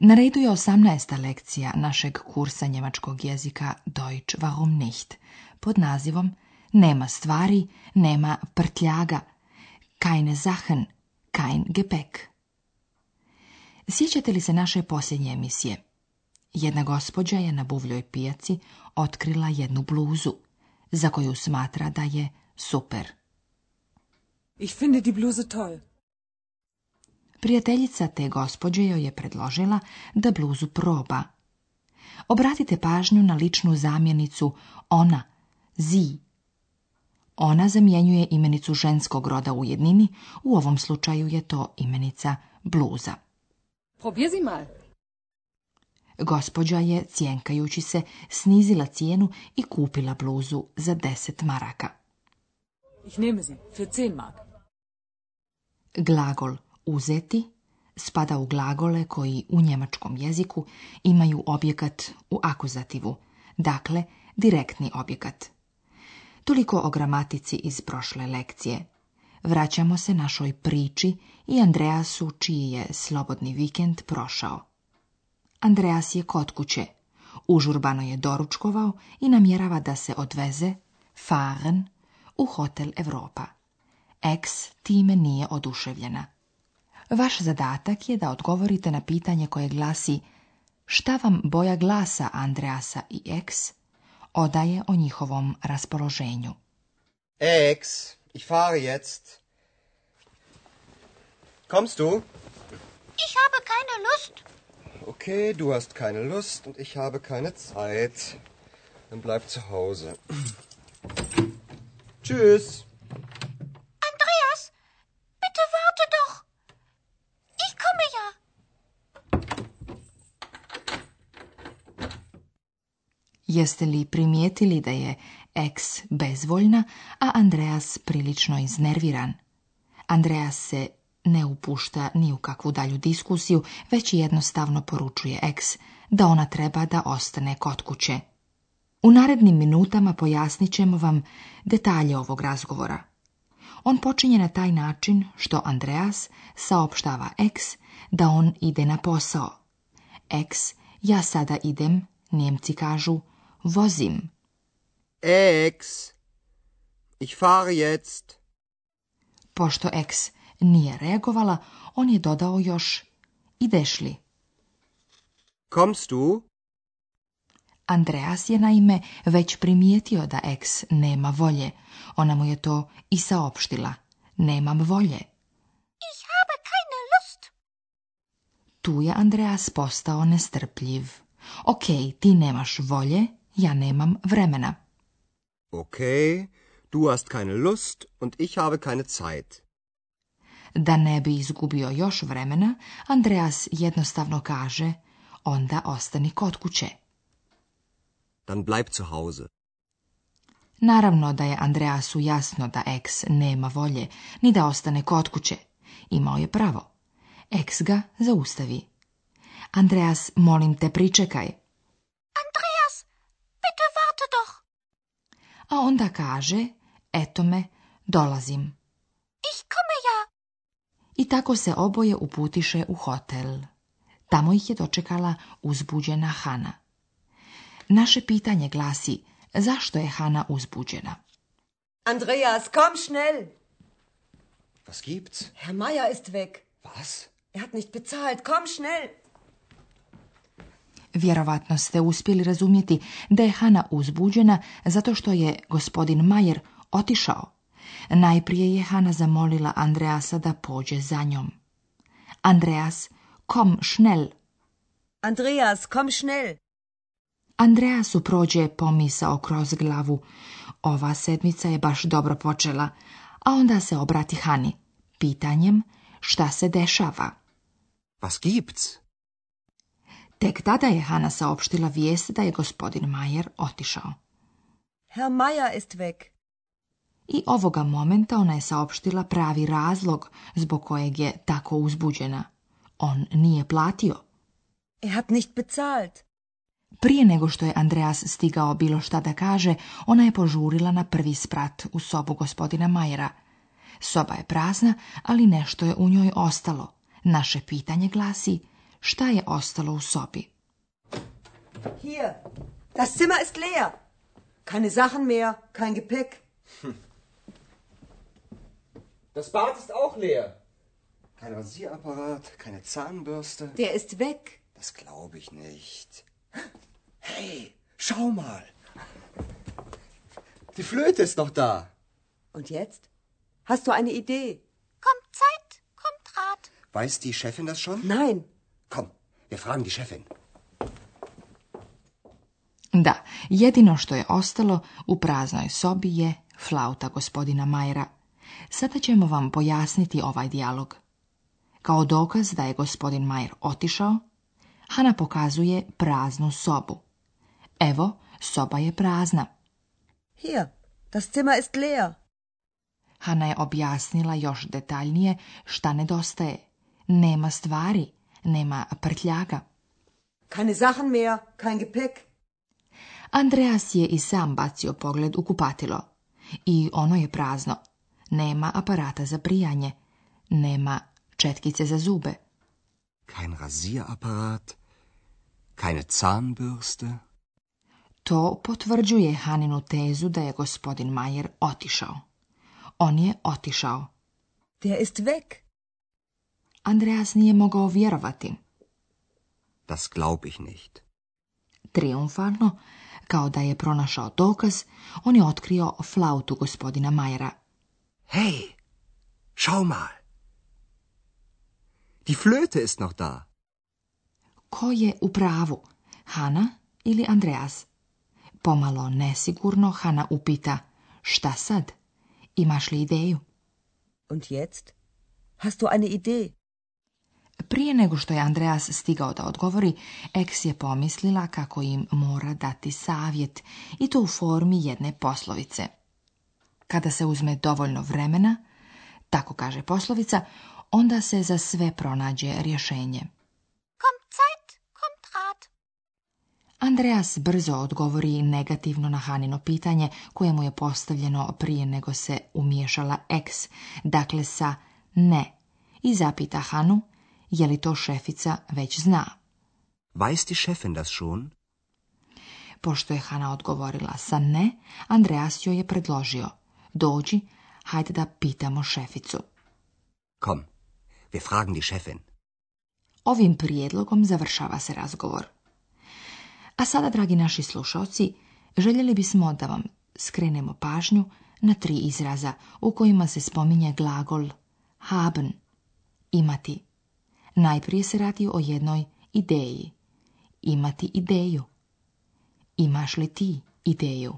Na redu je 18. lekcija našeg kursa njemačkog jezika Deutsch warum nicht pod nazivom Nema stvari, nema prtljaga, keine Sachen, kein Gepäck. Sjećate li se naše posljednje emisije? Jedna gospođa je na buvljoj pijaci otkrila jednu bluzu, za koju smatra da je super. Ich finde die Bluse toll. Prijateljica te gospođe joj je predložila da bluzu proba. Obratite pažnju na ličnu zamjenicu ona, zi. Ona zamjenjuje imenicu ženskog roda u jednini, u ovom slučaju je to imenica bluza. po Gospođa je, cjenkajući se, snizila cijenu i kupila bluzu za 10 maraka. Ich nehme sie für 10 mark. Glagol uzeti spada u glagole koji u njemačkom jeziku imaju objekat u akuzativu, dakle direktni objekat. Toliko o gramatici iz prošle lekcije. Vraćamo se našoj priči i Andreasu čiji je slobodni vikend prošao. Andreas je kod kuće. Užurbano je doručkovao i namjerava da se odveze fahren u Hotel Europa. Ex time nije oduševljena. Vaš zadatak je da odgovorite na pitanje koje glasi šta vam boja glasa Andreasa i X odaje o njihovom raspoloženju. X, ich fahre jetzt. Kommst du? Ich habe keine Lust. Okay, du hast keine Lust und ich habe keine Zeit. Dann bleib zu Hause. Tschüss. Jeste li primijetili da je eks bezvoljna, a Andreas prilično iznerviran? Andreas se ne upušta ni u kakvu dalju diskusiju, već jednostavno poručuje ex da ona treba da ostane kod kuće. U narednim minutama pojasnit ćemo vam detalje ovog razgovora. On počinje na taj način što Andreas saopštava ex da on ide na posao. Ex, ja sada idem, Njemci kažu, Vozim. Ex. Ich fahre jetzt. Pošto ex nije reagovala, on je dodao još i dešli. Komst? du? Andreas je naime već primijetio da ex nema volje. Ona mu je to i saopštila. Nemam volje. Ich habe keine lust. Tu je Andreas postao nestrpljiv. Ok, ti nemaš volje, ja nemam vremena. Okay, du hast keine Lust und ich habe keine Zeit. Da ne bi izgubio još vremena, Andreas jednostavno kaže, onda ostani kod kuće. Dann bleib zu Hause. Naravno da je Andreasu jasno da ex nema volje, ni da ostane kod kuće. Imao je pravo. Ex ga zaustavi. Andreas, molim te, pričekaj. a onda kaže, eto me, dolazim. Ich komme ja. I tako se oboje uputiše u hotel. Tamo ih je dočekala uzbuđena Hana. Naše pitanje glasi, zašto je Hana uzbuđena? Andreas, komm schnell! Was gibt's? Herr Meier ist weg. Was? Er hat nicht bezahlt. Komm schnell! Vjerovatno ste uspjeli razumjeti da je Hana uzbuđena zato što je gospodin Majer otišao. Najprije je Hana zamolila Andreasa da pođe za njom. Andreas, kom schnell. Andreas, kom schnell. Andreasu prođe pomisao kroz glavu. Ova sedmica je baš dobro počela, a onda se obrati Hani, pitanjem šta se dešava. Was pa gibt's? Tek tada je Hana saopštila vijest da je gospodin Majer otišao. Herr Majer ist weg. I ovoga momenta ona je saopštila pravi razlog zbog kojeg je tako uzbuđena. On nije platio. Er hat nicht bezahlt. Prije nego što je Andreas stigao bilo šta da kaže, ona je požurila na prvi sprat u sobu gospodina Majera. Soba je prazna, ali nešto je u njoj ostalo. Naše pitanje glasi šta je ostalo u sobi. Hier, das Zimmer ist leer. Keine Sachen mehr, kein Gepäck. Hm. Das Bad ist auch leer. Kein Rasierapparat, keine Zahnbürste. Der ist weg. Das glaube ich nicht. Hey, schau mal. Die Flöte ist noch da. Und jetzt? Hast du eine Idee? Kommt Zeit, kommt Rat. Weiß die Chefin das schon? Nein, fragen die Chefin. Da, jedino što je ostalo u praznoj sobi je flauta gospodina Majera. Sada ćemo vam pojasniti ovaj dijalog. Kao dokaz da je gospodin Majer otišao, Hana pokazuje praznu sobu. Evo, soba je prazna. Hier, das Zimmer ist leer. Hana je objasnila još detaljnije šta nedostaje. Nema stvari, nema prtljaga. Keine Sachen mehr, kein Gepäck. Andreas je i sam bacio pogled u kupatilo. I ono je prazno. Nema aparata za prijanje. Nema četkice za zube. Kein Rasierapparat, keine Zahnbürste. To potvrđuje Haninu tezu da je gospodin Majer otišao. On je otišao. Der ist weg. Andreas nije mogao vjerovati. Das glaub ich nicht. Triumfalno, kao da je pronašao dokaz, on je otkrio flautu gospodina Majera. Hej, schau mal. Die Flöte ist noch da. Ko je u pravu, Hana ili Andreas? Pomalo nesigurno Hana upita, šta sad? Imaš li ideju? Und jetzt? Hast du eine Idee? Prije nego što je Andreas stigao da odgovori, Eks je pomislila kako im mora dati savjet, i to u formi jedne poslovice. Kada se uzme dovoljno vremena, tako kaže poslovica, onda se za sve pronađe rješenje. Zeit, kommt Andreas brzo odgovori negativno na Hanino pitanje koje mu je postavljeno prije nego se umiješala Eks, dakle sa ne, i zapita Hanu je li to šefica već zna. Weiß die Chefin das schon? Pošto je Hana odgovorila sa ne, Andreas joj je predložio. Dođi, hajde da pitamo šeficu. Kom, wir fragen die Chefin. Ovim prijedlogom završava se razgovor. A sada, dragi naši slušalci, željeli bismo da vam skrenemo pažnju na tri izraza u kojima se spominje glagol haben, imati. Najprije se radi o jednoj ideji. Imati ideju. Imaš li ti ideju?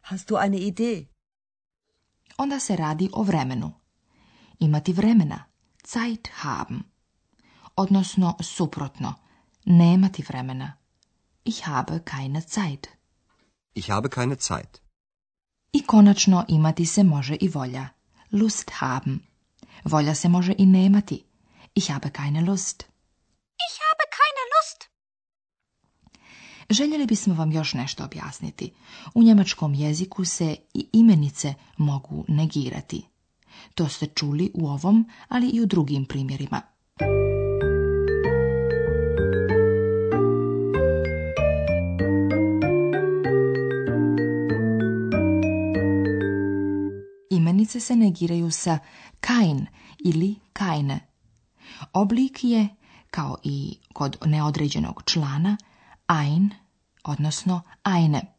Hast du eine Idee? Onda se radi o vremenu. Imati vremena. Zeit haben. Odnosno suprotno. Nemati vremena. Ich habe keine Zeit. Ich habe keine Zeit. I konačno imati se može i volja. Lust haben. Volja se može i nemati. Ich habe keine Lust. Ich habe keine Lust. Željeli bismo vam još nešto objasniti. U njemačkom jeziku se i imenice mogu negirati. To ste čuli u ovom, ali i u drugim primjerima. Imenice se negiraju sa kein ili keine Oblik je, kao i kod neodređenog člana, ein, odnosno eine.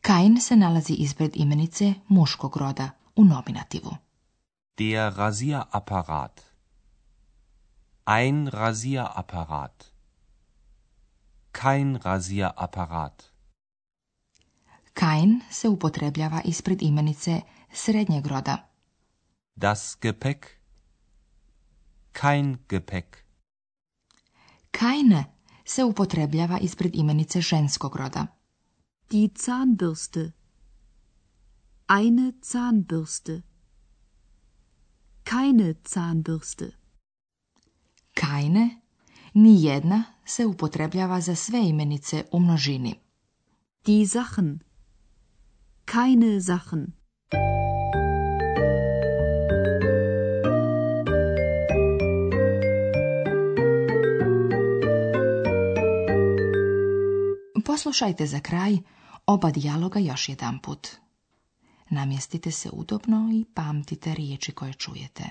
Kain se nalazi ispred imenice muškog roda u nominativu. Der Rasierapparat. Ein Rasierapparat. Kein aparat. Kain se upotrebljava ispred imenice srednjeg roda. Das Gepäck kein Gepäck. Keine se upotrebljava ispred imenice ženskog roda. Die Zahnbürste. Eine Zahnbürste. Keine Zahnbürste. Keine, ni jedna, se upotrebljava za sve imenice u množini. Die Sachen. Keine Sachen. Poslušajte za kraj oba dijaloga još jedan put. Namjestite se udobno i pamtite riječi koje čujete.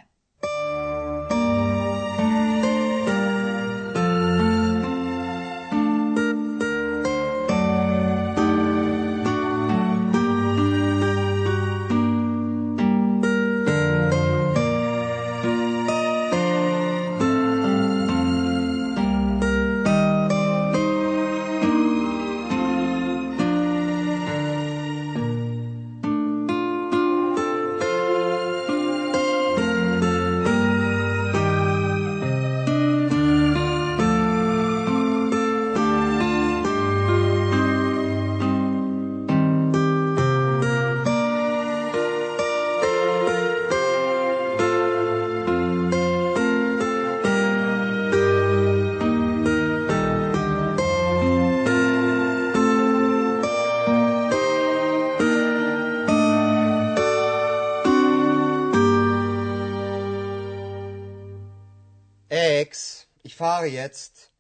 Ex, ich fahre jetzt.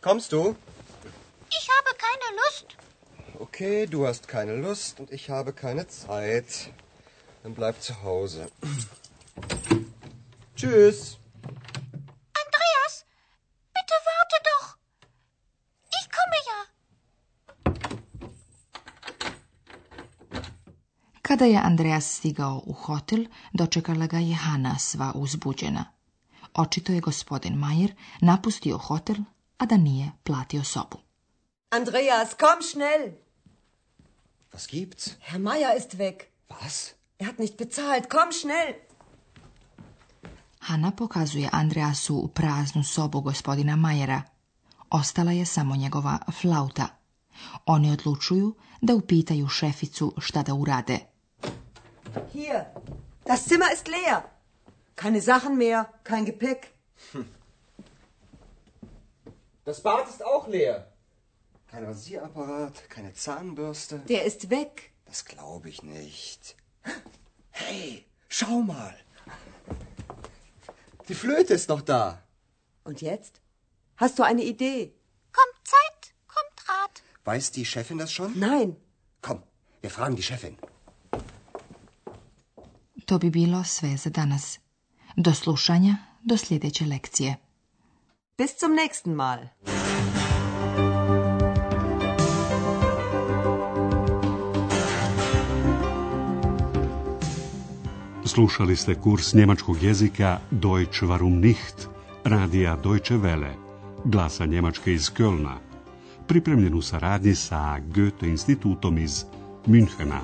Kommst du? Ich habe keine Lust. Okay, du hast keine Lust und ich habe keine Zeit. Dann bleib zu Hause. Tschüss. Kada je Andreas stigao u hotel, dočekala ga je Hana sva uzbuđena. Očito je gospodin Majer napustio hotel, a da nije platio sobu. Andreas, komm schnell! Was gibt's? Herr Majer ist weg. Was? Er hat nicht bezahlt. Komm schnell! Hana pokazuje Andreasu u praznu sobu gospodina Majera. Ostala je samo njegova flauta. Oni odlučuju da upitaju šeficu šta da urade. Hier, das Zimmer ist leer. Keine Sachen mehr, kein Gepäck. Hm. Das Bad ist auch leer. Kein Rasierapparat, keine Zahnbürste. Der ist weg. Das glaube ich nicht. Hey, schau mal. Die Flöte ist noch da. Und jetzt? Hast du eine Idee? Kommt Zeit, kommt Rat. Weiß die Chefin das schon? Nein. Komm, wir fragen die Chefin. to bi bilo sve za danas. Do slušanja, do sljedeće lekcije. Bis zum nächsten Mal. Slušali ste kurs njemačkog jezika Deutsch warum nicht, radija Deutsche Welle, glasa Njemačke iz Kölna, pripremljen u saradnji sa Goethe institutom iz Münchena.